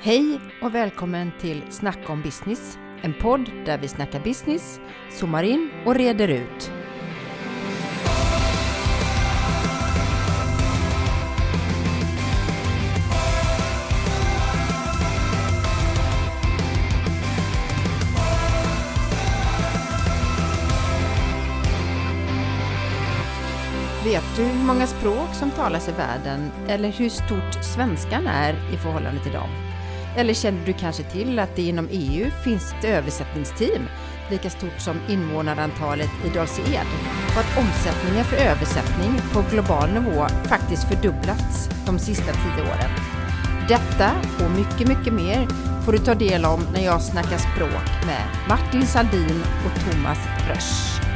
Hej och välkommen till Snacka om business, en podd där vi snackar business, zoomar in och reder ut. Vet du hur många språk som talas i världen eller hur stort svenskan är i förhållande till dem? Eller kände du kanske till att det inom EU finns ett översättningsteam lika stort som invånarantalet i Dals-Ed och att omsättningen för översättning på global nivå faktiskt fördubblats de sista tio åren. Detta och mycket, mycket mer får du ta del om när jag snackar språk med Martin Sandin och Thomas Rösch.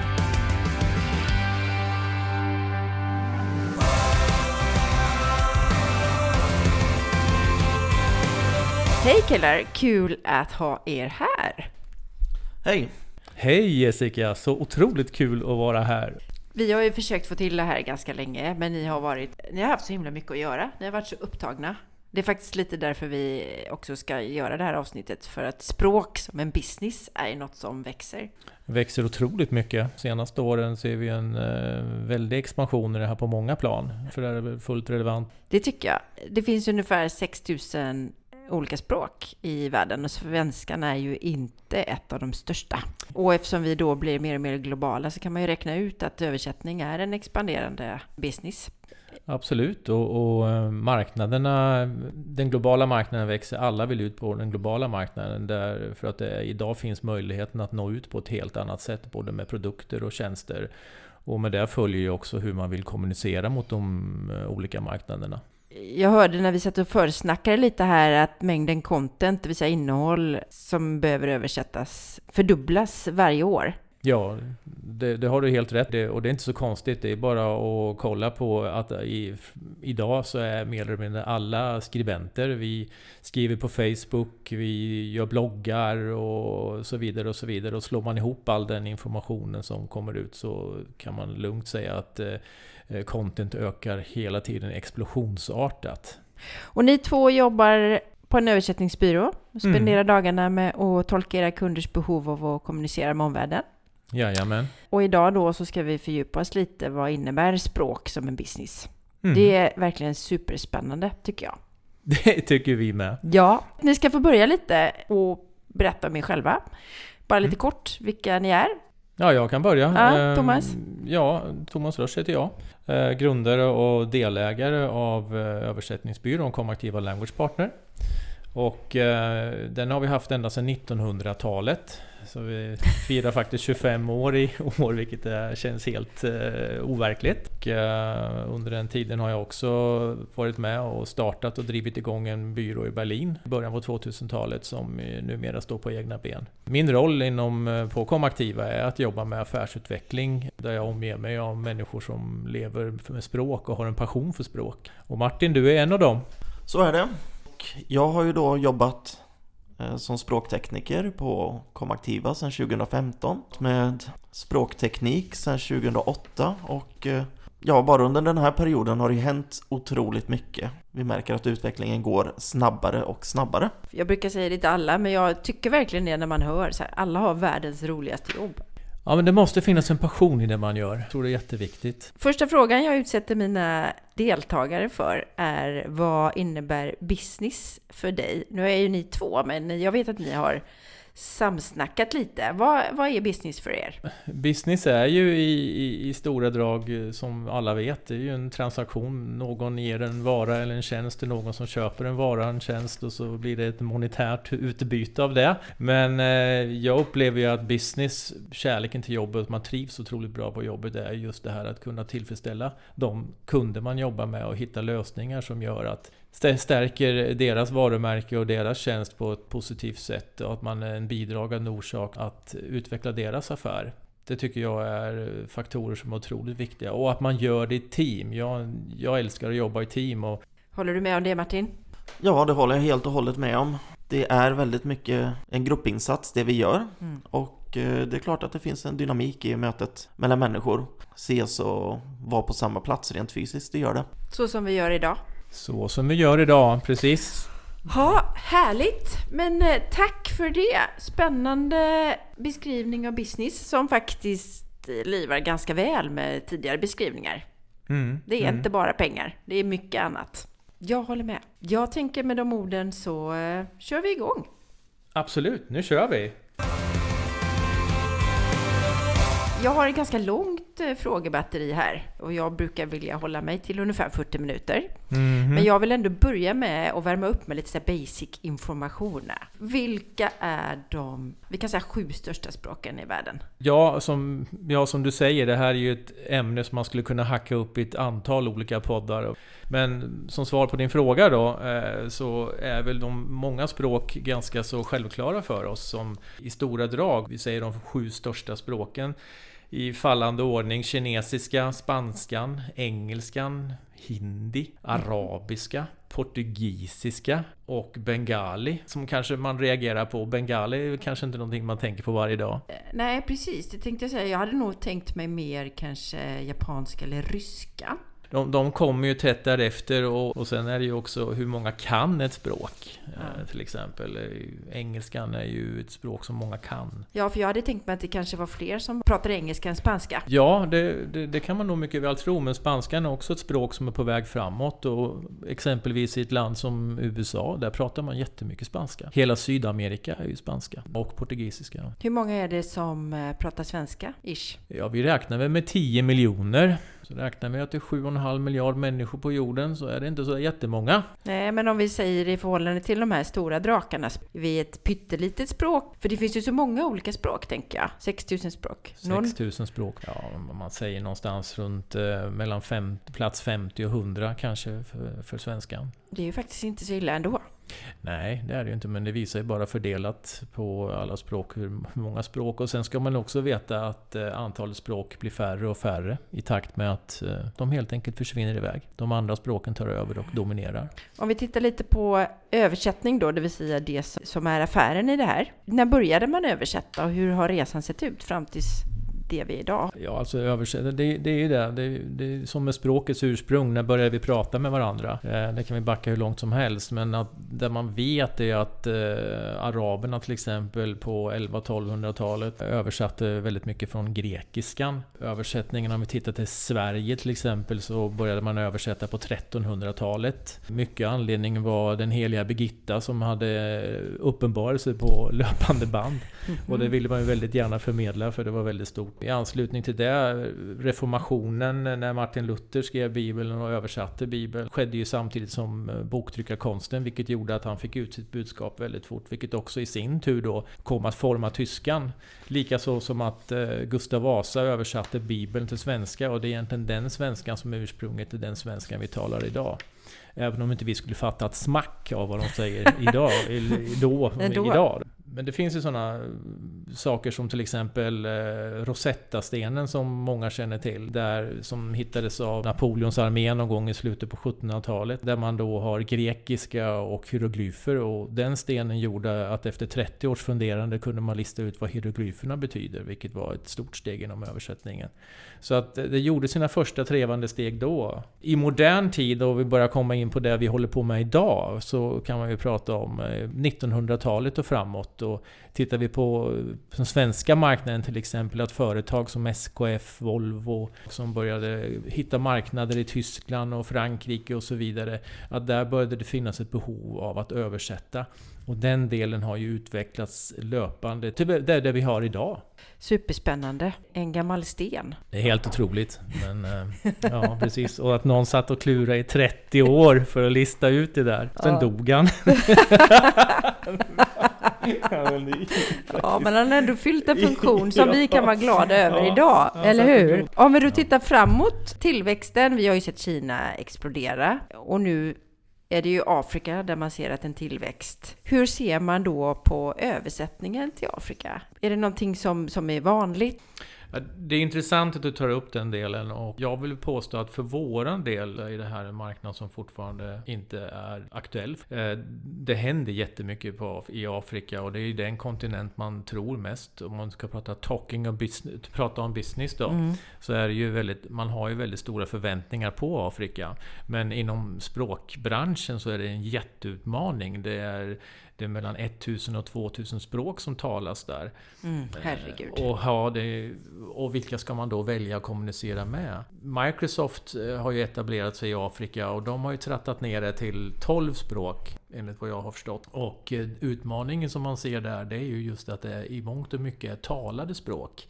Hej killar! Kul att ha er här! Hej! Hej Jessica! Så otroligt kul att vara här. Vi har ju försökt få till det här ganska länge, men ni har, varit, ni har haft så himla mycket att göra. Ni har varit så upptagna. Det är faktiskt lite därför vi också ska göra det här avsnittet, för att språk som en business är något som växer. Växer otroligt mycket. Senaste åren ser vi en eh, väldig expansion i det här på många plan. För det är fullt relevant. Det tycker jag. Det finns ungefär 6000 olika språk i världen och svenskan är ju inte ett av de största. Och eftersom vi då blir mer och mer globala så kan man ju räkna ut att översättning är en expanderande business. Absolut, och, och eh, marknaderna, den globala marknaden växer. Alla vill ut på den globala marknaden där, för att det idag finns möjligheten att nå ut på ett helt annat sätt, både med produkter och tjänster. Och med det följer ju också hur man vill kommunicera mot de eh, olika marknaderna jag hörde när vi satt och försnackade lite här att mängden content, det vill säga innehåll som behöver översättas, fördubblas varje år. Ja, det, det, har du helt rätt det, och det är inte så konstigt. Det är bara att kolla på att i, idag så är mer eller mindre alla skribenter. Vi skriver på Facebook, vi gör bloggar och så vidare och så vidare. Och slår man ihop all den informationen som kommer ut så kan man lugnt säga att eh, content ökar hela tiden explosionsartat. Och ni två jobbar på en översättningsbyrå och spenderar mm. dagarna med att tolka era kunders behov av att kommunicera med omvärlden. Jajamän. Och idag då så ska vi fördjupa oss lite. Vad innebär språk som en business? Mm. Det är verkligen superspännande tycker jag. Det tycker vi med. Ja, ni ska få börja lite och berätta om er själva. Bara lite mm. kort vilka ni är. Ja, jag kan börja. Ja, ehm, Thomas? Ja, Thomas Rösch heter jag. Eh, grundare och delägare av eh, översättningsbyrån Comaktiva Language Partner. Och eh, den har vi haft ända sedan 1900-talet. Så vi firar faktiskt 25 år i år, vilket känns helt eh, overkligt. Och, eh, under den tiden har jag också varit med och startat och drivit igång en byrå i Berlin i början på 2000-talet som numera står på egna ben. Min roll inom, eh, på Komaktiva är att jobba med affärsutveckling där jag omger mig av människor som lever med språk och har en passion för språk. Och Martin, du är en av dem. Så är det. Jag har ju då jobbat Eh, som språktekniker på Komaktiva sedan 2015 med språkteknik sedan 2008 och eh, ja, bara under den här perioden har det hänt otroligt mycket. Vi märker att utvecklingen går snabbare och snabbare. Jag brukar säga det till alla, men jag tycker verkligen det när man hör så här, alla har världens roligaste jobb. Ja, men det måste finnas en passion i det man gör. Jag tror det är jätteviktigt. Första frågan jag utsätter mina deltagare för är vad innebär business för dig? Nu är ju ni två, men jag vet att ni har samsnackat lite. Vad, vad är business för er? Business är ju i, i, i, stora drag, eh, som alla vet, det är ju en transaktion. Någon ger en vara eller en tjänst till någon som köper en vara, en tjänst och så blir det ett monetärt utbyte av det. Men eh, jag upplever ju att business, kärleken till jobbet, man trivs otroligt bra på jobbet, det är just det här att kunna tillfredsställa de kunder man jobbar med och hitta lösningar som gör att stärker deras varumärke och deras tjänst på ett positivt sätt och att man är en bidragande orsak att utveckla deras affär. Det tycker jag är faktorer som är otroligt viktiga. Och att man gör det i team. Jag, jag älskar att jobba i team. Och... Håller du med om det Martin? Ja, det håller jag helt och hållet med om. Det är väldigt mycket en gruppinsats det vi gör. Mm. Och eh, det är klart att det finns en dynamik i mötet mellan människor. Ses och vara på samma plats rent fysiskt, det gör det. Så som vi gör idag. Så som vi gör idag, precis. Ja, härligt! Men eh, tack för det! Spännande beskrivning av business som faktiskt eh, livar ganska väl med tidigare beskrivningar. Mm, Det är mm. inte bara pengar, det är mycket annat. Jag håller med. Jag tänker med de orden så eh, kör vi igång. Absolut, nu kör vi! Jag har ett ganska långt eh, frågebatteri här och jag brukar vilja hålla mig till ungefär 40 minuter. Mhm. Men jag vill ändå börja med att värma upp med lite så basic information. Vilka är de, vi kan säga sju största språken i världen? Ja som, ja, som du säger, det här är ju ett ämne som man skulle kunna hacka upp i ett antal olika poddar. Men som svar på din fråga då, eh, så är väl de många språk ganska så självklara för oss som i stora drag, vi säger de sju största språken i fallande ordning kinesiska, spanskan, engelskan, hindi, arabiska, portugisiska och bengali som kanske man reagerar på. Bengali är kanske inte någonting man tänker på varje dag. Eh, nej, precis. Det tänkte jag säga. Jag hade nog tänkt mig mer kanske japanska eller ryska. De, de kommer ju tätt därefter och, och sen är det ju också hur många kan ett språk. Ja. Eh, till exempel Eh, engelskan är ju ett språk som många kan. Ja, för jag hade tänkt mig att det kanske var fler som pratar engelska än spanska. Ja, det, det, det kan man nog mycket väl tro, men spanskan är också ett språk som är på väg framåt och exempelvis i ett land som USA, där pratar man jättemycket spanska. Hela Sydamerika är ju spanska och portugisiska. Hur många är det som eh, pratar svenska? Ish. Ja, vi räknar väl med 10 miljoner. Så räknar vi att det är 7,5 miljard människor på jorden så är det inte så jättemånga. Nej, men om vi säger i förhållande till de här stora drakarna, vi är ett pyttelitet språk. För det finns ju så många olika språk, tänker jag. 6000 språk. Någon, 6000 språk. Ja, man säger någonstans runt eh, mellan fem, plats 50 och 100 kanske för, för svenskan. det är ju faktiskt inte så illa ändå. Nej, det är det ju inte, men det visar ju bara fördelat på alla språk, hur många språk. Och sen ska man också veta att eh, antalet språk blir färre och färre i takt med att eh, de helt enkelt försvinner iväg. De andra språken tar över och dominerar. Om vi tittar lite på översättning då, det vill säga det som är affären i det här. När började man översätta och hur har resan sett ut fram tills det vi är idag? Ja, alltså översätta, det, det är ju det. det. Det är som med språkets ursprung, när började vi prata med varandra? Eh, det kan vi backa hur långt som helst, men att, det man vet är att eh, araberna till exempel på 11-1200-talet översatte väldigt mycket från grekiskan. Översättningen, om vi tittar till Sverige till exempel, så började man översätta på 1300-talet. Mycket anledning var den heliga Birgitta som hade uppenbarelse på löpande band. Och det ville man ju väldigt gärna förmedla för det var väldigt stort. I anslutning till det, reformationen när Martin Luther skrev Bibeln och översatte Bibeln skedde ju samtidigt som eh, boktryckarkonsten vilket gjorde att han fick ut sitt budskap väldigt fort. Vilket också i sin tur då kom att forma tyskan. Likaså som att eh, Gustav Vasa översatte Bibeln till svenska och det är egentligen den svenskan som är ursprunget till den svenskan vi talar idag. Även om inte vi skulle fatta ett smack av vad de säger idag, då, idag. Men det finns ju sådana eh, saker som till exempel eh, Rosetta-stenen som många känner till. Där, som hittades av Napoleons armé någon gång i slutet på 1700-talet. Där man då har grekiska och hieroglyfer. Och den stenen gjorde att efter 30 års funderande kunde man lista ut vad hieroglyferna betyder. Vilket var ett stort steg inom översättningen. Så att eh, det gjorde sina första trevande steg då. I modern tid, och vi börjar komma in på det vi håller på med idag, så kan man ju prata om 1900-talet och framåt. Och tittar vi på den svenska marknaden till exempel, att företag som SKF, Volvo, som började hitta marknader i Tyskland och Frankrike och så vidare, att där började det finnas ett behov av att översätta. Och den delen har ju utvecklats löpande till det det vi har idag. Superspännande. En gammal sten. Det är helt otroligt. Men eh, ja, precis. Och att någon satt och klurade i 30 år för att lista ut det där. Sen Ja. dog han. ja, men han har ändå fyllt en funktion som vi kan vara glada över Ja, idag, ja, eller hur? Om vi då tittar framåt, tillväxten, vi har ju sett Kina explodera och nu är det ju Afrika där man ser att en tillväxt. Hur ser man då på översättningen till Afrika? Är det någonting som, som är vanligt? Det är intressant att du tar upp den delen och jag vill påstå att för våran del är det här en marknad som fortfarande inte är aktuell. Eh, det händer jättemycket på, i Afrika och det är den kontinent man tror mest. Om man ska prata talking of business, prata om business då. Mm. Så är det ju väldigt, man har ju väldigt stora förväntningar på Afrika. Men inom språkbranschen så är det en jätteutmaning. Det är det är mellan 1000 och 2000 språk som talas där. Mm, herregud. Och, ja, det, och vilka ska man då välja att kommunicera med? Microsoft eh, har ju etablerat sig i Afrika och de har ju trattat ner det till 12 språk enligt vad jag har förstått. Och eh, utmaningen som man ser där det är ju just att det i mångt och mycket är talade språk.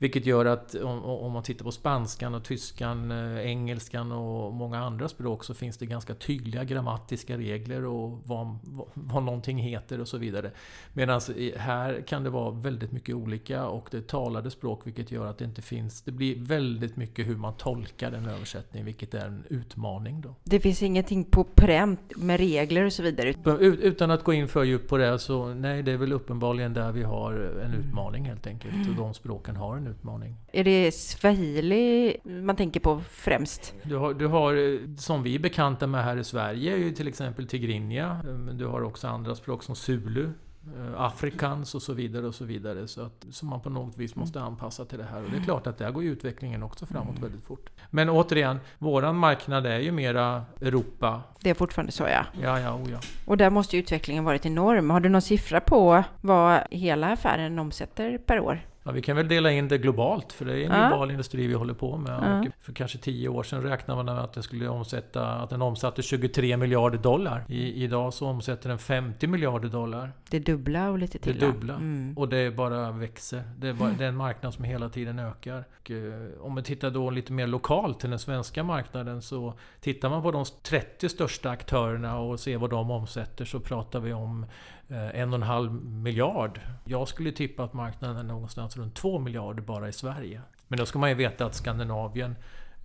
Vilket gör att om, om, man tittar på spanskan och tyskan, eh, engelskan och många andra språk så finns det ganska tydliga grammatiska regler och vad, vad någonting heter och så vidare. Medan här kan det vara väldigt mycket olika och det är talade språk vilket gör att det inte finns... Det blir väldigt mycket hur man tolkar en översättning vilket är en utmaning. Då. Det finns ingenting på pränt med regler och så vidare? Utan att gå in för djupt på det så nej, det är väl uppenbarligen där vi har en utmaning helt enkelt. Och de språken har en utmaning. Är det swahili man tänker på främst? Du har, du har, som vi är bekanta med här i Sverige, ju till exempel tigrinja. Men du har också andra språk som zulu. Eh, Afrikans och så vidare och så vidare. Så att som man på något vis måste anpassa till det här. Och det är klart att där går utvecklingen också framåt mm. väldigt fort. Men återigen, våran marknad är ju mera Europa. Det är fortfarande så ja. Ja, ja, oh, ja. Och där måste utvecklingen varit enorm. Har du någon siffra på vad hela affären omsätter per år? Ja, vi kan väl dela in det globalt, för det är en ja. global industri vi håller på med. Ja. för kanske tio år sedan räknade man med att den skulle omsätta, att den omsatte 23 miljarder dollar. I, idag så omsätter den 50 miljarder dollar. Det dubbla och lite till. Det dubbla. Mm. Och det bara växer. Det är, bara, mm. det är en marknad som hela tiden ökar. Och, eh, om vi tittar då lite mer lokalt till den svenska marknaden så tittar man på de 30 största aktörerna och ser vad de omsätter så pratar vi om Eh, en och en halv miljard. Jag skulle tippa att marknaden är någonstans runt två miljarder bara i Sverige. Men då ska man ju veta att Skandinavien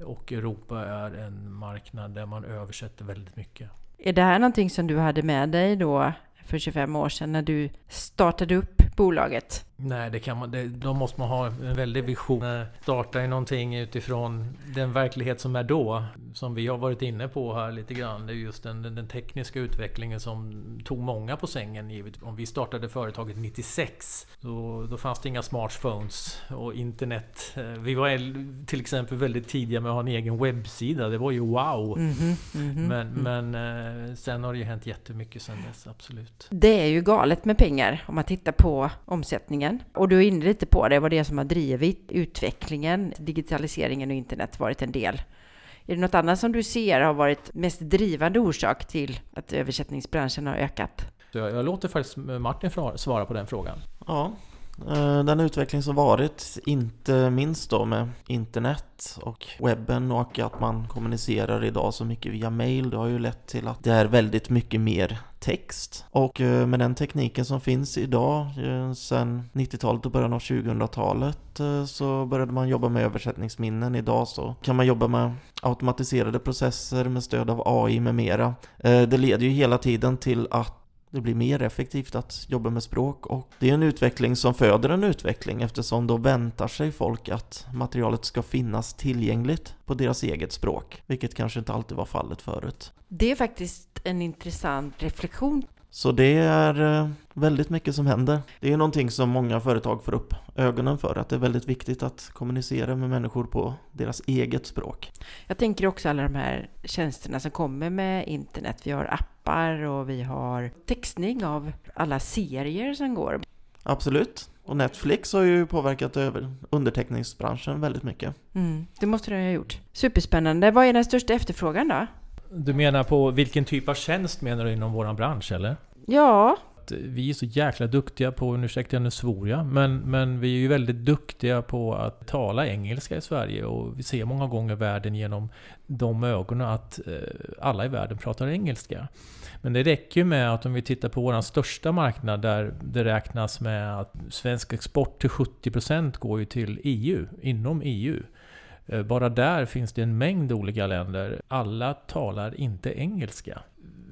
och Europa är en marknad där man översätter väldigt mycket. Är det här någonting som du hade med dig då för 25 år sedan när du startade upp bolaget? Nej, det kan man, det, då måste man ha en väldig vision. Starta i någonting utifrån den verklighet som är då. Som vi har varit inne på här lite grann. Det är just den, den, den tekniska utvecklingen som tog många på sängen. Givet. Om vi startade företaget 96. Då, då fanns det inga smartphones och internet. Eh, vi var till exempel väldigt tidiga med att ha en egen webbsida. Det var ju wow! Mm -hmm, mm -hmm, men, mm. men eh, sen har det ju hänt jättemycket sen dess, absolut. Det är ju galet med pengar om man tittar på omsättningen utvecklingen. Och du är inne lite på det, vad det är som har drivit utvecklingen. Digitaliseringen och internet varit en del. Är det något annat som du ser har varit mest drivande orsak till att översättningsbranschen har ökat? Jag, jag låter faktiskt Martin svara på den frågan. Ja, Eh, den utveckling som varit, inte minst då med internet och webben och att man kommunicerar idag så mycket via mail, det har ju lett till att det är väldigt mycket mer text. Och eh, med den tekniken som finns idag, sen sedan 90-talet och början av 2000-talet, så började man jobba med översättningsminnen. Idag så kan man jobba med automatiserade processer med stöd av AI med mera. Det leder ju hela tiden till att det blir mer effektivt att jobba med språk och det är en utveckling som föder en utveckling eftersom då väntar sig folk att materialet ska finnas tillgängligt på deras eget språk, vilket kanske inte alltid var fallet förut. Det är faktiskt en intressant reflektion. Så det är eh, väldigt mycket som händer. Det är någonting som många företag får upp ögonen för, att det är väldigt viktigt att kommunicera med människor på deras eget språk. Jag tänker också alla de här tjänsterna som kommer med internet. Vi har appar och vi har textning av alla serier som går. Absolut. Och Netflix har ju påverkat underteckningsbranschen väldigt mycket. Mm, det måste det ha gjort. Superspännande. Vad är den största efterfrågan då? Du menar på vilken typ av tjänst menar du inom vår bransch eller? Ja, vi är så jäkla duktiga på, ursäkta nu svor jag, men, men vi är ju väldigt duktiga på att tala engelska i Sverige och vi ser många gånger världen genom de ögonen att eh, alla i världen pratar engelska. Men det räcker ju med att om vi tittar på vår största marknad där det räknas med att svensk export till 70% går ju till EU, inom EU. Eh, bara där finns det en mängd olika länder. Alla talar inte engelska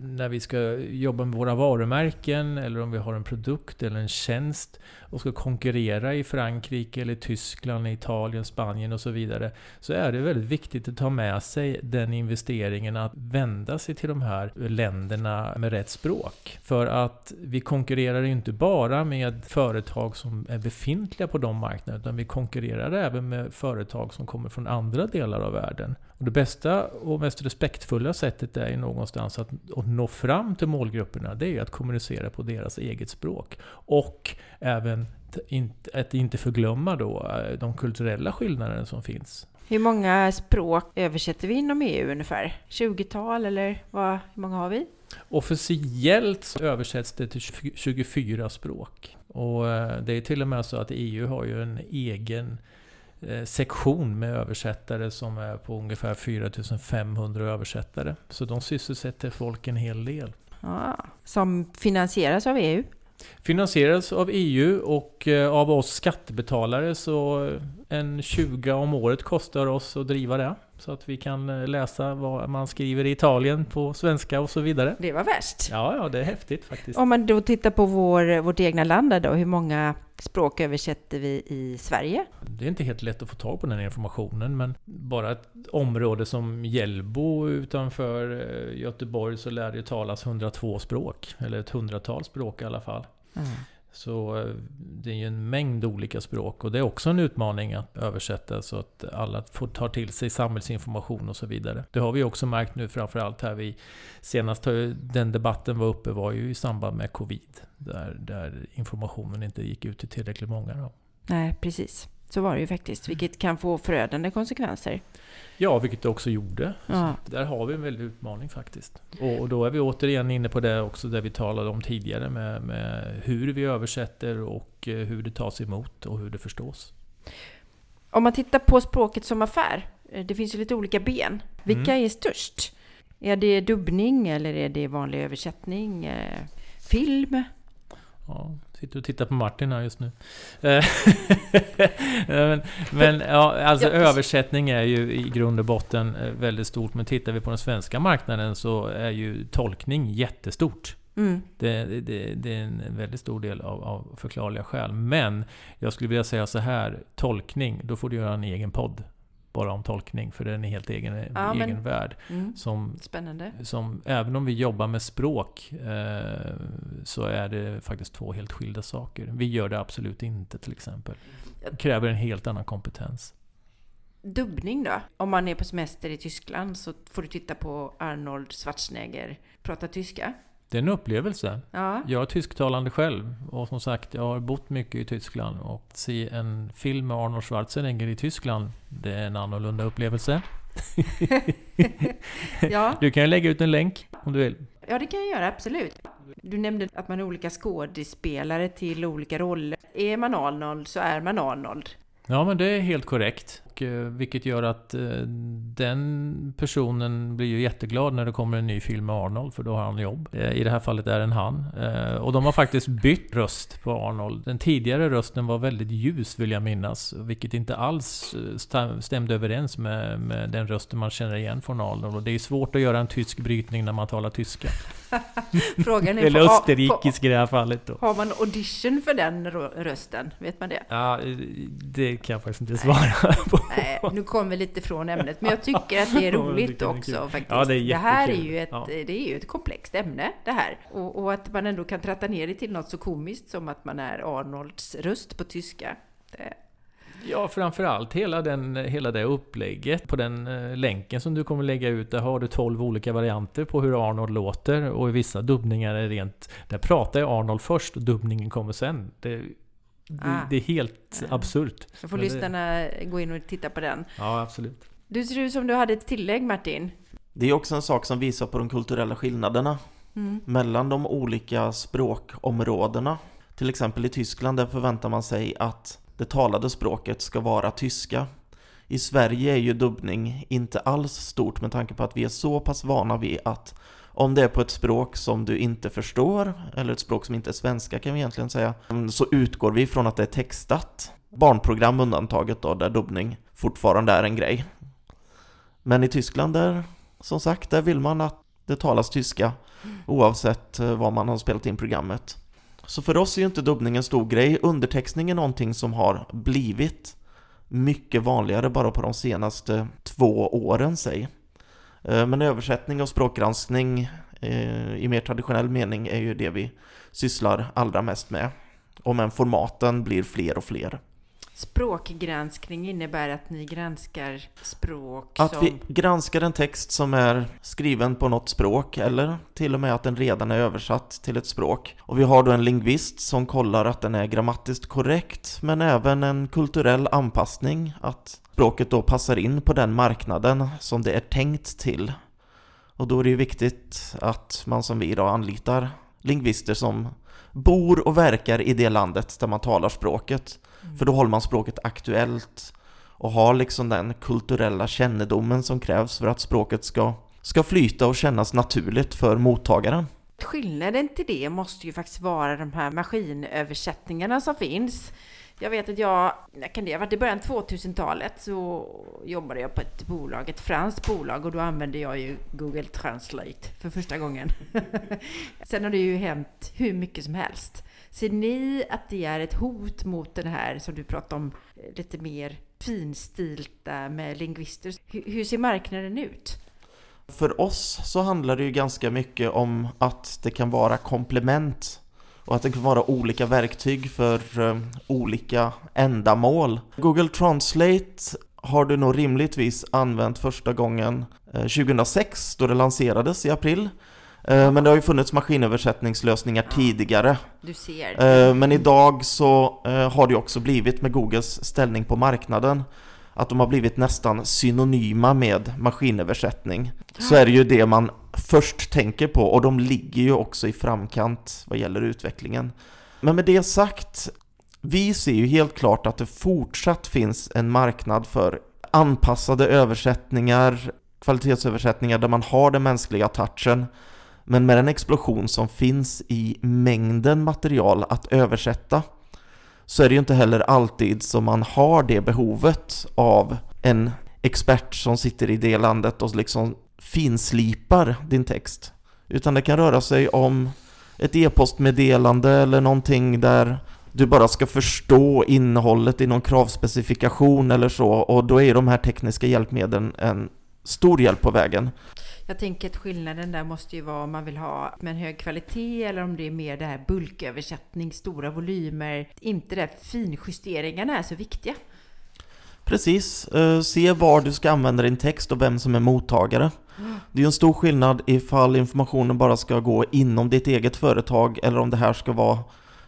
när vi ska jobba med våra varumärken eller om vi har en produkt eller en tjänst och ska konkurrera i Frankrike eller Tyskland, Italien, Spanien och så vidare. Så är det väldigt viktigt att ta med sig den investeringen att vända sig till de här länderna med rätt språk. För att vi konkurrerar inte bara med företag som är befintliga på de marknaderna utan vi konkurrerar även med företag som kommer från andra delar av världen. Och det bästa och mest respektfulla sättet är ju någonstans att, att nå fram till målgrupperna. Det är ju att kommunicera på deras eget språk. Och även att inte förglömma då eh, de kulturella skillnaderna som finns. Hur många språk översätter vi inom EU ungefär? 20-tal eller vad, hur många har vi? Officiellt översätts det till 24 språk. Och eh, det är till och med så att EU har ju en egen sektion med översättare som är på ungefär 4500 översättare. Så de sysselsätter folk en hel del. Ja, som finansieras av EU? Finansieras av EU och eh, av oss skattebetalare så en 20 om året kostar oss att driva det. Så att vi kan eh, läsa vad man skriver i Italien på svenska och så vidare. Det var värst. Ja, ja, det är häftigt faktiskt. Om man då tittar på vår, vårt egna land då, hur många språk översätter vi i Sverige? Det är inte helt lätt att få tag på den informationen, men bara ett område som Hjällbo utanför eh, Göteborg så lär det talas 102 språk, eller ett hundratal språk i alla fall. Mm. Så eh, det är ju en mängd olika språk och det är också en utmaning att översätta så att alla får ta till sig samhällsinformation och så vidare. Det har vi också märkt nu framförallt här vi senast den debatten var uppe var ju i samband med Covid där, där informationen inte gick ut till tillräckligt många. Då. Nej, precis. Så var det ju faktiskt, vilket kan få förödande konsekvenser. Ja, vilket det också gjorde. Ja. Där har vi en väldig utmaning faktiskt. Och, då är vi återigen inne på det också där vi talade om tidigare med, med hur vi översätter och eh, hur det tas emot och hur det förstås. Om man tittar på språket som affär, eh, det finns ju lite olika ben. Vilka mm. är störst? Är det dubbning eller är det vanlig översättning? Eh, film? Ja, sitter och tittar på Martin här just nu. Eh, men, men ja, alltså översättning är ju i grund och botten eh, väldigt stort. Men tittar vi på den svenska marknaden så är ju tolkning jättestort. Mm. Det, det, det, är en väldigt stor del av, av förklarliga skäl. Men jag skulle vilja säga så här, tolkning, då får du göra en egen podd bara om tolkning, för den är helt egen, ja, egen men, värld. Mm, som, spännande. Som, även om vi jobbar med språk eh, så är det faktiskt två helt skilda saker. Vi gör det absolut inte till exempel. Det kräver en helt annan kompetens. Dubbning då? Om man är på semester i Tyskland så får du titta på Arnold Schwarzenegger prata tyska. Det är en upplevelse. Ja. Jag är tysktalande själv och som sagt, jag har bott mycket i Tyskland och se en film med Arnold Schwarzenegger i Tyskland, det är en annorlunda upplevelse. ja. Du kan lägga ut en länk om du vill. Ja, det kan jag göra, absolut. Du nämnde att man är olika skådespelare till olika roller. Är man Arnold så är man Arnold. Ja, men det är helt korrekt. Och, eh, vilket gör att eh, den personen blir ju jätteglad när det kommer en ny film med Arnold, för då har han jobb. Eh, I det här fallet är det en han. och de har faktiskt bytt röst på Arnold. Den tidigare rösten var väldigt ljus, vill jag minnas. Vilket inte alls stämde överens med, med den rösten man känner igen från Arnold. Och det är svårt att göra en tysk brytning när man talar tyska. Frågan är Eller österrikisk i det här fallet då. Har man audition för den rösten? Vet man det? Ja, det kan jag faktiskt inte svara på. Nej, nu kommer vi lite från ämnet. Men jag tycker att det är roligt det också faktiskt. Ja, det, är det här är ju ett, ja. det är ju ett komplext ämne det här. Och, och, att man ändå kan tratta ner det till något så komiskt som att man är Arnolds röst på tyska. Det, Ja, framförallt hela, den, hela det upplägget. På den eh, länken som du kommer lägga ut, där har du 12 olika varianter på hur Arnold låter. Och i vissa dubbningar är rent... Där pratar jag Arnold först och dubbningen kommer sen. Det, det, ah. det är helt ah. absurt. Då får lyssnarna gå in och titta på den. Ja, absolut. Du ser ut som du hade ett tillägg Martin. Det är också en sak som visar på de kulturella skillnaderna mm. mellan de olika språkområdena. Till exempel i Tyskland där förväntar man sig att det talade språket ska vara tyska. I Sverige är ju dubbning inte alls stort med tanke på att vi är så pass vana vid att om det är på ett språk som du inte förstår, eller ett språk som inte är svenska kan vi egentligen säga, så utgår vi från att det är textat. Barnprogram undantaget då, där dubbning fortfarande är en grej. Men i Tyskland där, som sagt, där vill man att det talas tyska oavsett vad var man har spelat in programmet. Så för oss är ju inte dubbning en stor grej. Undertextning är någonting som har blivit mycket vanligare bara på de senaste två åren, säg. Eh, men översättning och språkgranskning eh, i mer traditionell mening är ju det vi sysslar allra mest med. Och men formaten blir fler och fler. Språkgranskning innebär att ni granskar språk Att som... vi granskar en text som är skriven på något språk eller till och med att den redan är översatt till ett språk. Och vi har då en lingvist som kollar att den är grammatiskt korrekt men även en kulturell anpassning, att språket då passar in på den marknaden som det är tänkt till. Och då är det ju viktigt att man som vi idag anlitar lingvister som bor och verkar i det landet där man talar språket. För då håller man språket aktuellt och har liksom den kulturella kännedomen som krävs för att språket ska, ska flyta och kännas naturligt för mottagaren. Skillnaden till det måste ju faktiskt vara de här maskinöversättningarna som finns. Jag vet att jag, när kan det ha varit i början av 2000-talet så jobbade jag på ett bolag, ett franskt bolag och då använde jag ju Google Translate för första gången. Sen har det ju hänt hur mycket som helst. Ser ni att det är ett hot mot den här som du pratade om, lite mer finstilta med lingvister? Hur, hur ser marknaden ut? För oss så handlar det ju ganska mycket om att det kan vara komplement och att det kan vara olika verktyg för eh, olika ändamål. Google Translate har du nog rimligtvis använt första gången eh, 2006 då det lanserades i april. Eh, men det har ju funnits maskinöversättningslösningar tidigare. Du ser. Eh, Men idag så eh, har det också blivit med Googles ställning på marknaden att de har blivit nästan synonyma med maskinöversättning. Så är det ju det man först tänker på och de ligger ju också i framkant vad gäller utvecklingen. Men med det sagt, vi ser ju helt klart att det fortsatt finns en marknad för anpassade översättningar, kvalitetsöversättningar där man har den mänskliga touchen men med den explosion som finns i mängden material att översätta så är det ju inte heller alltid som man har det behovet av en expert som sitter i det landet och liksom finslipar din text. Utan det kan röra sig om ett e-postmeddelande eller någonting där du bara ska förstå innehållet i någon kravspecifikation eller så och då är de här tekniska hjälpmedlen en stor hjälp på vägen. Jag tänker att skillnaden där måste ju vara om man vill ha med en hög kvalitet eller om det är mer det här bulköversättning, stora volymer. Inte det finjusteringarna är så viktiga. Precis, eh, se var du ska använda din text och vem som är mottagare. Det är ju en stor skillnad ifall informationen bara ska gå inom ditt eget företag eller om det här ska vara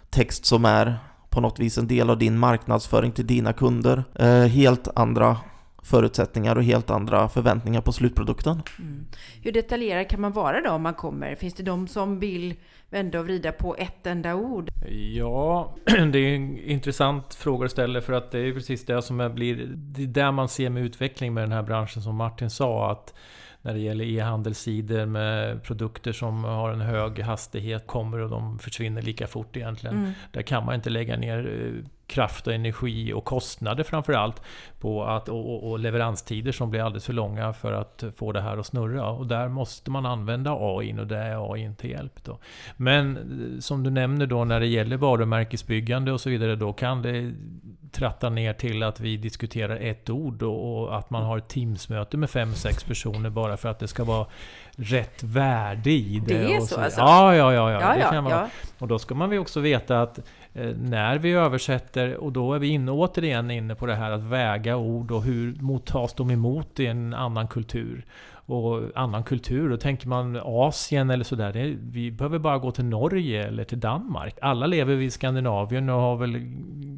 text som är på något vis en del av din marknadsföring till dina kunder. Eh, helt andra förutsättningar och helt andra förväntningar på slutprodukten. Mm. Hur detaljerad kan man vara då om man kommer? Finns det de som vill vända och vrida på ett enda ord? Ja, det är en intressant fråga att ställa för att det är precis det som är, blir... Det är där man ser med utveckling med den här branschen som Martin sa att när det gäller e-handelssidor med produkter som har en hög hastighet kommer och de försvinner lika fort egentligen. Mm. Där kan man inte lägga ner eh, kraft och energi och kostnader framförallt på att, och, och- leveranstider som blir alldeles för långa för att få det här att snurra. Och där måste man använda AI och det är AI inte hjälp. Då. Men eh, som du nämner då när det gäller varumärkesbyggande och så vidare då kan det tratta ner till att vi diskuterar ett ord och, att man har ett Teamsmöte med fem sex personer bara för att det ska vara rätt värde i det. Det är och så alltså? Ja, ja, ja. ja, Ja, det ja, kan vara. ja. Och då ska man väl också veta att Eh, när vi översätter, och då är vi inne, återigen inne på det här att väga ord och hur mottas de emot i en annan kultur. Och annan kultur, då tänker man Asien eller sådär. Det, vi behöver bara gå till Norge eller till Danmark. Alla lever vi i Skandinavien och har väl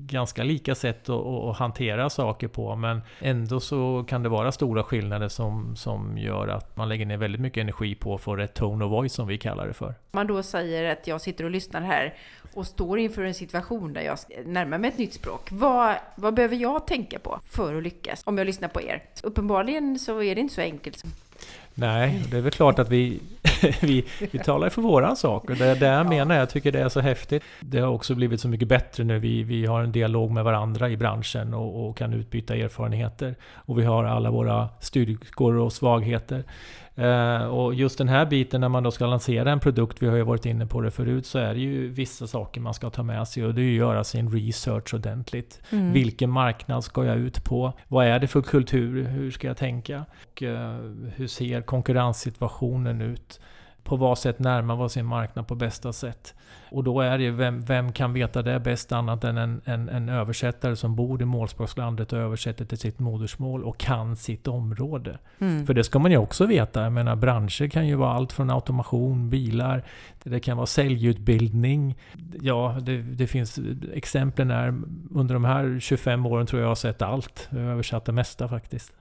ganska lika sätt att, att hantera saker på. Men ändå så kan det vara stora skillnader som, som gör att man lägger ner väldigt mycket energi på att få rätt tone of voice som vi kallar det för. Om man då säger att jag sitter och lyssnar här och står inför en situation där jag närmar mig ett nytt språk. Vad, vad behöver jag tänka på för att lyckas om jag lyssnar på er? Uppenbarligen så är det inte så enkelt. Nej, det är väl klart att vi vi, vi talar för våran sak. Och det, jag menar jag tycker det är så häftigt. Det har också blivit så mycket bättre nu. Vi, vi har en dialog med varandra i branschen och, och kan utbyta erfarenheter. Och vi har alla våra styrkor och svagheter. Uh, och just den här biten när man då ska lansera en produkt, vi har ju varit inne på det förut, så är det ju vissa saker man ska ta med sig och det är ju att göra sin research ordentligt. Mm. Vilken marknad ska jag ut på? Vad är det för kultur? Hur ska jag tänka? Och, uh, hur ser konkurrenssituationen ut? På vad sätt närmar man sin marknad på bästa sätt? Och då är det vem, vem kan veta det bäst annat än en, en, en översättare som bor i målspråkslandet och översätter till sitt modersmål och kan sitt område. Mm. För det ska man ju också veta. Jag menar branscher kan ju vara allt från automation, bilar, det kan vara säljutbildning. Ja, det, det finns exempel när under de här 25 åren tror jag jag har sett allt. Jag har översatt det mesta faktiskt.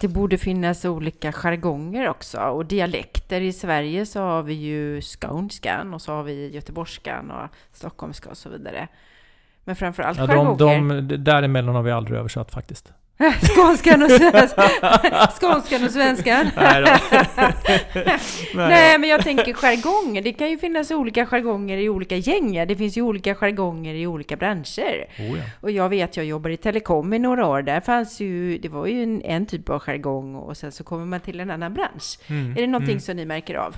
Det borde finnas olika jargonger också och dialekter. I Sverige så har vi ju skånskan och så har vi göteborgskan och stockholmska och så vidare. Men framförallt ja, jargonger. De, de, däremellan har vi aldrig översatt faktiskt. Skånskan och, skånskan och svenskan. Nej, Nej, men jag tänker jargong. Det kan ju finnas olika jargonger i olika gäng. Det finns ju olika jargonger i olika branscher. Oh ja. Och jag vet, jag jobbar i telekom i några år. Där fanns ju, det var ju en, en typ av jargong och sen så kommer man till en annan bransch. Mm, är det någonting mm. som ni märker av?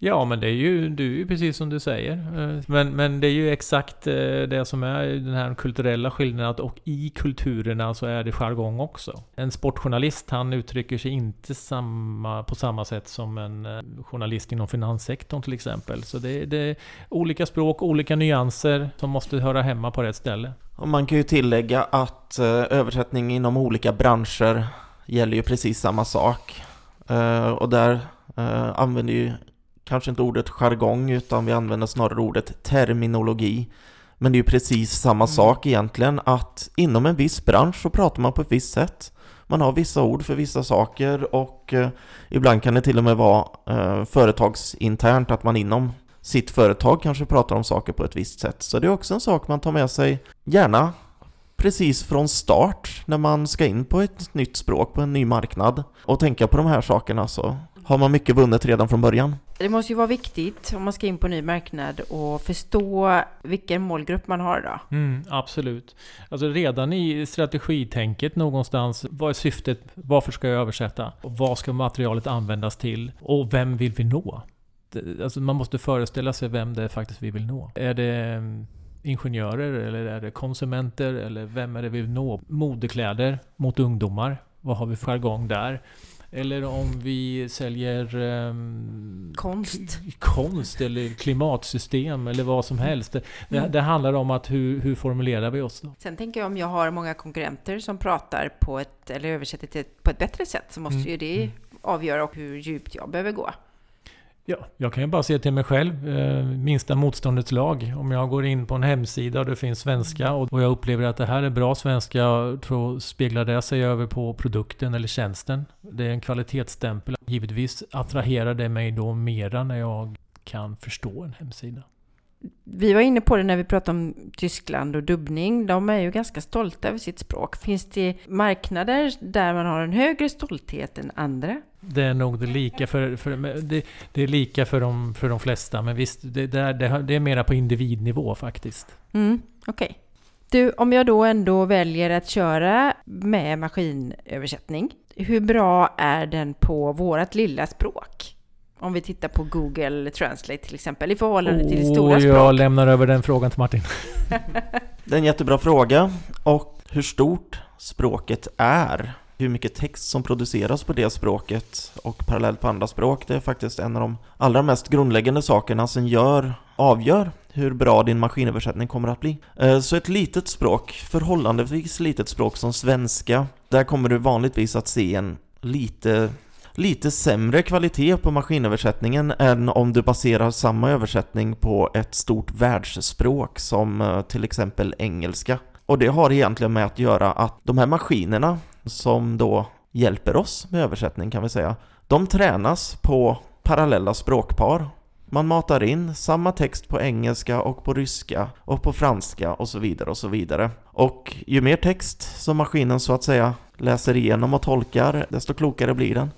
Ja, men det är ju, Du är ju precis som du säger. Eh, men, men det är ju exakt eh, det som är den här kulturella skillnaden. att... Och i kulturerna så är det jargong också. En sportjournalist, han uttrycker sig inte samma, på samma sätt som en eh, journalist inom finanssektorn till exempel. Så det, det är olika språk, olika nyanser som måste höra hemma på rätt ställe. Och man kan ju tillägga att översättning inom olika branscher gäller ju precis samma sak. Och där använder ju kanske inte ordet jargong utan vi använder snarare ordet terminologi. Men det är ju precis samma mm. sak egentligen att inom en viss bransch så pratar man på ett visst sätt. Man har vissa ord för vissa saker och eh, ibland kan det till och med vara eh, företagsinternt att man inom sitt företag kanske pratar om saker på ett visst sätt. Så det är också en sak man tar med sig gärna precis från start när man ska in på ett nytt språk, på en ny marknad och tänka på de här sakerna så har man mycket vunnet redan från början. Det måste ju vara viktigt om man ska in på en ny marknad och förstå vilken målgrupp man har då. Mm, absolut. Alltså redan i strategitänket någonstans, vad är syftet? Varför ska jag översätta? Och vad ska materialet användas till? Och vem vill vi nå? Alltså man måste föreställa sig vem det är faktiskt vi vill nå. Är det mm, ingenjörer eller är det konsumenter eller vem är det vi vill nå? Modekläder mot ungdomar. Vad har vi för jargong där? Eller om vi säljer um, konst. konst eller klimatsystem eller vad som helst. Det, mm. det handlar om att hur, hur, formulerar vi oss då? Sen tänker jag om jag har många konkurrenter som pratar på ett, eller översätter till, på ett bättre sätt så måste mm. ju det mm. avgöra hur djupt jag behöver gå. Ja, jag kan ju bara se till mig själv. Eh, minsta motståndets lag. Om jag går in på en hemsida och det finns svenska och jag upplever att det här är bra svenska, då speglar det sig över på produkten eller tjänsten. Det är en kvalitetsstämpel. Givetvis attraherar det mig då mera när jag kan förstå en hemsida. Vi var inne på det när vi pratade om Tyskland och dubbning. De är ju ganska stolta över sitt språk. Finns det marknader där man har en högre stolthet än andra? Det är nog det lika för, för det, det, är lika för de, för de flesta, men visst, det, det, är, det är mera på individnivå faktiskt. Mm, Okej. Okay. Du, om jag då ändå väljer att köra med maskinöversättning, hur bra är den på vårt lilla språk? Om vi tittar på Google Translate till exempel, i förhållande oh, till stora språk. Jag lämnar över den frågan till Martin. det är en jättebra fråga. Och hur stort språket är hur mycket text som produceras på det språket och parallellt på andra språk, det är faktiskt en av de allra mest grundläggande sakerna som gör, avgör hur bra din maskinöversättning kommer att bli. Eh, så ett litet språk, förhållandevis litet språk som svenska, där kommer du vanligtvis att se en lite lite sämre kvalitet på maskinöversättningen än om du baserar samma översättning på ett stort världsspråk som eh, till exempel engelska. Och det har egentligen med att göra att de här maskinerna som då hjälper oss med översättning kan vi säga, de tränas på parallella språkpar man matar in samma text på engelska och på ryska och på franska och så vidare och så vidare. Och ju mer text som maskinen så att säga läser igenom och tolkar, desto klokare blir den.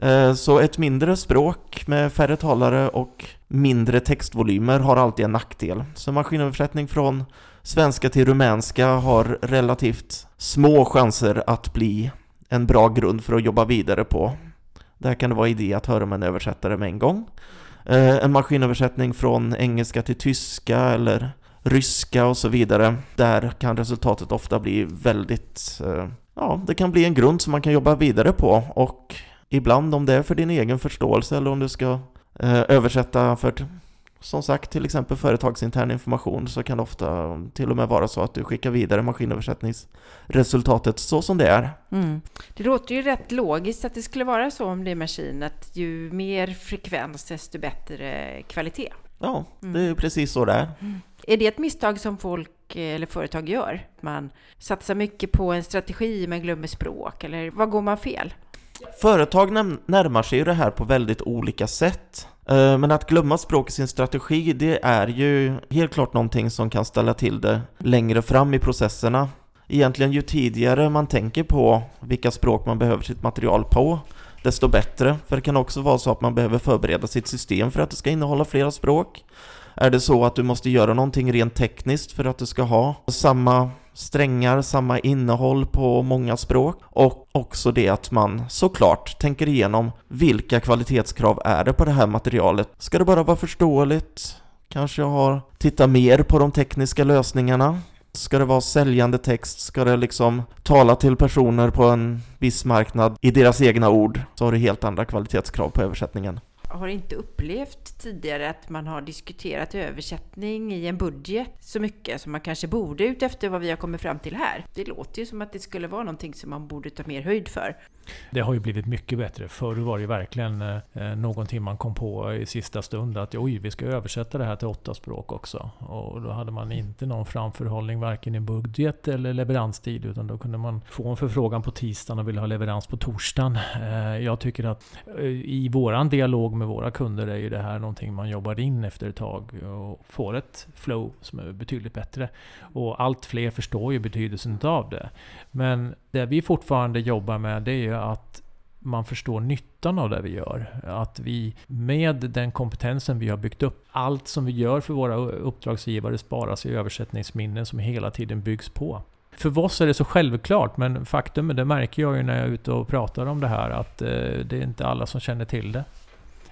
Mm. Så ett mindre språk med färre talare och mindre textvolymer har alltid en nackdel. Så maskinöversättning från svenska till rumänska har relativt små chanser att bli en bra grund för att jobba vidare på. Där kan det vara idé att höra med en översättare med en gång. Eh, en maskinöversättning från engelska till tyska eller ryska och så vidare. Där kan resultatet ofta bli väldigt... Eh, ja, det kan bli en grund som man kan jobba vidare på och ibland om det är för din egen förståelse eller om du ska eh, översätta för som sagt, till exempel företagsintern information så kan det ofta till och med vara så att du skickar vidare maskinöversättningsresultatet så som det är. Mm. Det låter ju rätt logiskt att det skulle vara så om det är maskin, att ju mer frekvens desto bättre kvalitet. Ja, mm. det är precis så det är. Mm. Är det ett misstag som folk eller företag gör? Man satsar mycket på en strategi men glömmer språk, eller vad går man fel? Företag närmar sig ju det här på väldigt olika sätt. Eh, men att glömma språk i sin strategi, det är ju helt klart någonting som kan ställa till det längre fram i processerna. Egentligen ju tidigare man tänker på vilka språk man behöver sitt material på, desto bättre. För det kan också vara så att man behöver förbereda sitt system för att det ska innehålla flera språk. Är det så att du måste göra någonting rent tekniskt för att du ska ha samma strängar, samma innehåll på många språk och också det att man såklart tänker igenom vilka kvalitetskrav är det på det här materialet. Ska det bara vara förståeligt? Kanske jag har tittat mer på de tekniska lösningarna? Ska det vara säljande text? Ska det liksom tala till personer på en viss marknad i deras egna ord? Så har du helt andra kvalitetskrav på översättningen har inte upplevt tidigare att man har diskuterat översättning i en budget så mycket som man kanske borde utefter vad vi har kommit fram till här. Det låter ju som att det skulle vara någonting som man borde ta mer höjd för. Det har ju blivit mycket bättre. Förr var det verkligen eh, någonting man kom på i sista stund att oj, vi ska översätta det här till åtta språk också. Och då hade man inte någon framförhållning varken i budget eller leveranstid utan då kunde man få en förfrågan på tisdagen och ville ha leverans på torsdagen. Eh, jag tycker att eh, i våran dialog med våra kunder är ju det här någonting man jobbar in efter ett tag och får ett flow som är betydligt bättre. Och allt fler förstår ju betydelsen av det. Men det vi fortfarande jobbar med det är ju att man förstår nyttan av det vi gör. Att vi med den kompetensen vi har byggt upp, allt som vi gör för våra uppdragsgivare sparas i översättningsminnen som hela tiden byggs på. För oss är det så självklart, men faktum är, det märker jag ju när jag är ute och pratar om det här, att eh, det är inte alla som känner till det.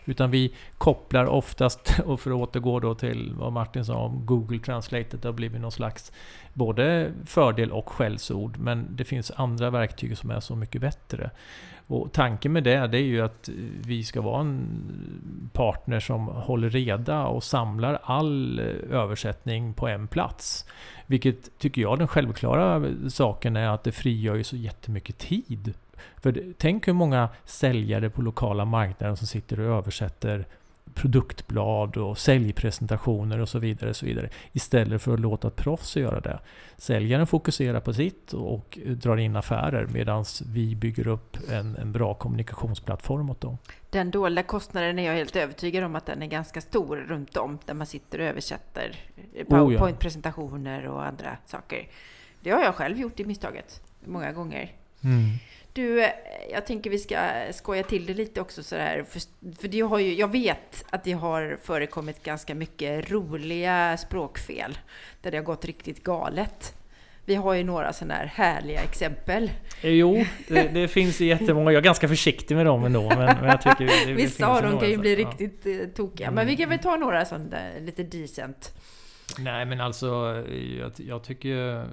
Utan vi kopplar oftast, och för att återgå då till vad Martin sa om Google Translate, det har blivit någon slags både fördel och skällsord. Men det finns andra verktyg som är så mycket bättre. Och tanken med det, det är ju att vi ska vara en partner som håller reda och samlar all översättning på en plats. Vilket tycker jag den självklara saken är att det frigör ju så jättemycket tid för tänk hur många säljare på lokala marknaden som sitter och översätter produktblad och säljpresentationer och så vidare. Och så vidare istället för att låta proffs göra det. Säljaren fokuserar på sitt och drar in affärer medan vi bygger upp en, en bra kommunikationsplattform åt dem. Den dolda kostnaden är jag helt övertygad om att den är ganska stor runt om där man sitter och översätter PowerPoint-presentationer och andra saker. Det har jag själv gjort i misstaget många gånger. Mm. Du, jag tänker vi ska skoja till det lite också sådär. För, för det har ju, jag vet att det har förekommit ganska mycket roliga språkfel. Där det har gått riktigt galet. Vi har ju några sådana här härliga exempel. Jo, det, det finns jättemånga. Jag är ganska försiktig med dem ändå. Men, men jag tycker det, det Vissa av dem kan ju bli riktigt ja. Eh, tokiga. Men vi kan väl ta några sådana lite decent. Nej men alltså, jag, jag tycker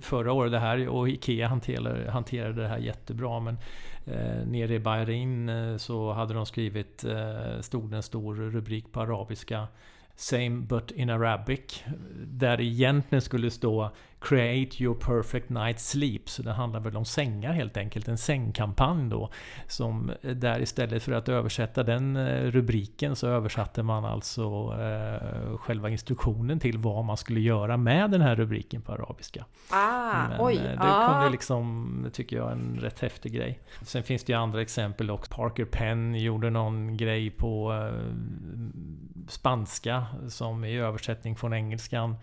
förra året det här och IKEA hanterade, hanterade det här jättebra. Men eh, nere i Bahrain eh, så hade de skrivit, eh, stod en stor rubrik på arabiska Same but in Arabic. Eh, där det egentligen skulle stå Create your perfect night sleep. Så det handlar väl om sängar helt enkelt. En sängkampanj då. Som där istället för att översätta den eh, rubriken så översatte man alltså eh, själva instruktionen till vad man skulle göra med den här rubriken på arabiska. Ah, Men oj, eh, det ah. kunde liksom, tycker jag, en rätt häftig grej. Sen finns det ju andra exempel också. Parker Penn gjorde någon grej på eh, spanska som i översättning från engelskan.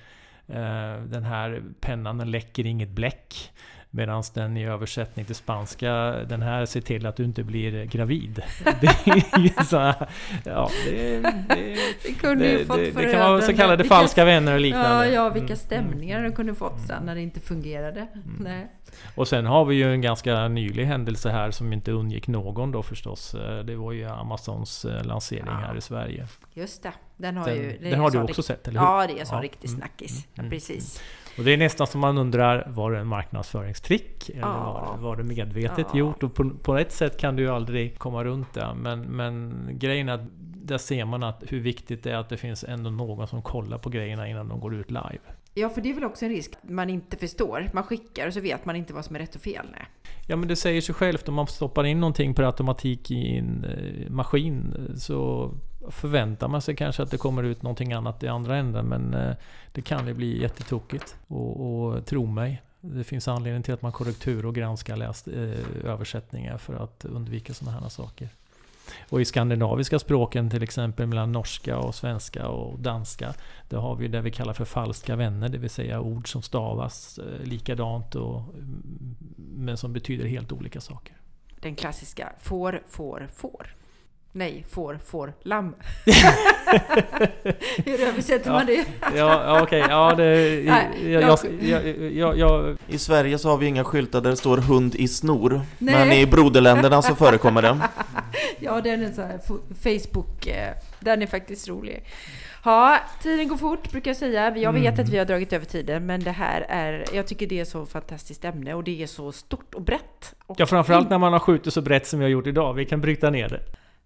Eh, den här pennan den läcker inget bläck. Medan den i översättning till spanska, den här ser till att du inte blir gravid. Det är ju så här, ja, det, det, Det kunde ju det, fått det, det kan vara så kallade vilka- falska vänner och liknande. Ja, ja, vilka Mm, stämningar mm, de kunde fått sen när det inte fungerade. Nej. Och sen har vi ju en ganska nylig händelse här som inte undgick någon då förstås. Eh, Det var ju Amazons eh, lansering Ja. här i Sverige. Just det. Den har Den, ju... den en har du också sett, eller hur? Ja, det är en sån Ja. riktig Mm, snackis. Ja, mm, precis. Och det är nästan som man undrar, var det en marknadsföringstrick? Eller Ja. var, det, var det medvetet Ja. gjort? Och på, på ett sätt kan du ju aldrig komma runt det. Men, men grejen är att där ser man att hur viktigt det är att det finns ändå någon som kollar på grejerna innan de går ut live. Ja, för det är väl också en risk man inte förstår. Man skickar och så vet man inte vad som är rätt och fel. Nej. Ja men det säger sig självt om man stoppar in någonting per automatik i en eh, maskin så förväntar man sig kanske att det kommer ut någonting annat i andra änden men eh, det kan ju bli jättetokigt. Och, och tro mig, det finns anledning till att man korrektur och granskar läst, eh, översättningar för att undvika sådana här saker. Och i skandinaviska språken till exempel mellan norska och svenska och danska Där har vi det vi kallar för falska vänner, det vill säga ord som stavas eh, likadant och, mm, men som betyder helt olika saker. Den klassiska får, får, får. Nej, får, får, lamm. Hur översätter man det? Ja, ja okej, ja det... Jag, jag- jag, jag, jag, jag, I Sverige så har vi inga skyltar där det står hund i snor. Nej. Men i broderländerna så förekommer det. Ja, den är så här Facebook. eh, Den är faktiskt rolig. Ja, tiden går fort brukar jag säga. Jag vet Mm. att vi har dragit över tiden, men det här är... Jag tycker det är så fantastiskt ämne och det är så stort och brett. Och ja, framförallt när man har skjutit så brett som vi har gjort idag. Vi kan bryta ner det.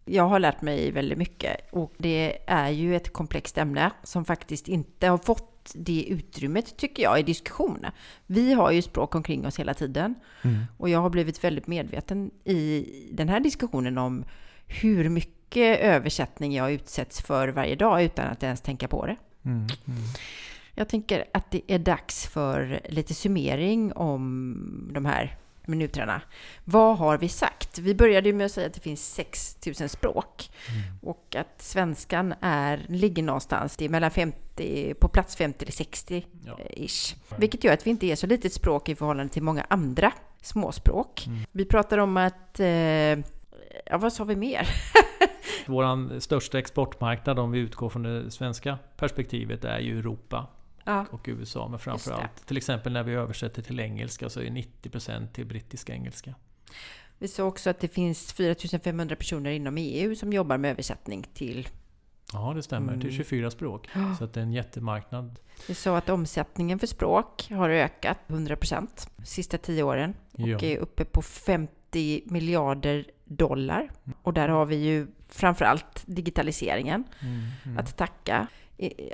Jag har lärt mig väldigt mycket och det är ju ett komplext ämne som faktiskt inte har fått det utrymmet, tycker jag, i diskussion. Vi har ju språk omkring oss hela tiden och jag har blivit väldigt medveten i den här diskussionen om hur mycket översättning jag utsätts för varje dag utan att ens tänka på det. Mm. Mm. Jag tänker att det är dags för lite summering om de här minuterna. Vad har vi sagt? Vi började ju med att säga att det finns 6000 språk och att svenskan är, ligger någonstans, det är mellan 50, på plats 50 till 60 Ja. ish. Vilket gör att vi inte är så litet språk i förhållande till många andra småspråk. Mm. Vi pratar om att, eh, ja vad sa vi mer? Vår största exportmarknad om vi utgår från det svenska perspektivet är ju Europa Ja, och USA. Men framförallt till exempel när vi översätter till engelska så är 90% till brittiska engelska. vi sa också att det finns 4500 personer inom EU som jobbar med översättning till Ja, det stämmer. Till Mm. 24 språk. Så att det är en jättemarknad. Vi sa att omsättningen för språk har ökat 100% de sista tio åren Ja. och är uppe på 50 miljarder dollar. Och där har vi ju framförallt digitaliseringen Mm, mm. att tacka.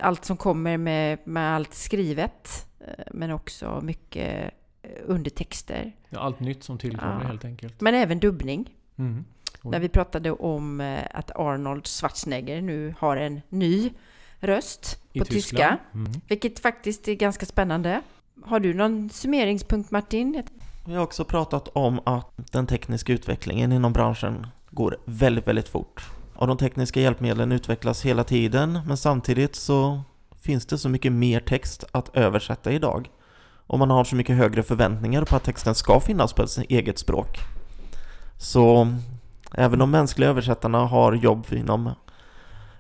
Allt som kommer med, med allt skrivet, eh, men också mycket eh, undertexter. Ja, allt nytt som tillkommer Ja. helt enkelt. Men även dubbning. Mm. När vi pratade om eh, att Arnold Schwarzenegger nu har en ny röst I på Tyskland. tyska. Mm. Vilket faktiskt är ganska spännande. Har du någon summeringspunkt Martin? Vi har också pratat om att den tekniska utvecklingen inom branschen går väldigt, väldigt fort. Och de tekniska hjälpmedlen utvecklas hela tiden, men samtidigt så finns det så mycket mer text att översätta idag. Och man har så mycket högre förväntningar på att texten ska finnas på ett eget språk. Så även de mänskliga översättarna har jobb inom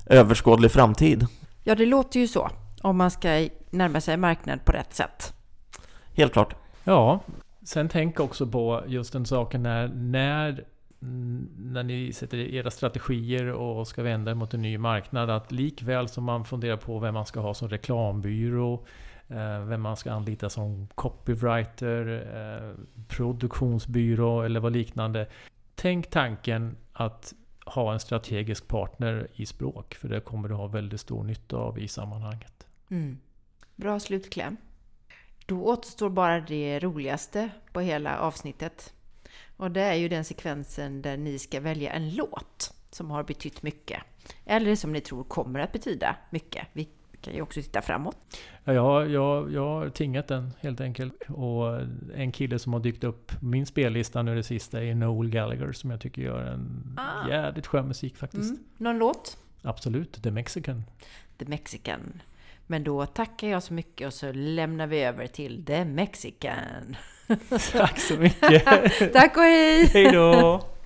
överskådlig framtid. Ja, det låter ju så. Om man ska närma sig marknad på rätt sätt. Helt klart. Ja, sen tänk också på just den saken när, när, när ni sätter era strategier och ska vända er mot en ny marknad. Att likväl som man funderar på vem man ska ha som reklambyrå, eh, vem man ska anlita som copywriter, eh, produktionsbyrå eller vad liknande. Tänk tanken att ha en strategisk partner i språk, för det kommer du ha väldigt stor nytta av i sammanhanget. Mm. Bra slutkläm. Då återstår bara det roligaste på hela avsnittet. Och det är ju den sekvensen där ni ska välja en låt som har betytt mycket. Eller som ni tror kommer att betyda mycket. Vi kan ju också titta framåt. Ja, jag, jag, jag har tingat den helt enkelt. Och en kille som har dykt upp på min spellista nu det sista är Noel Gallagher som jag tycker gör en Ah. jävligt skön musik faktiskt. Mm. Någon låt? Absolut, The Mexican. The Mexican. Men då tackar jag så mycket och så lämnar vi över till The Mexican. Tack så mycket! Tack och hej! Hej då!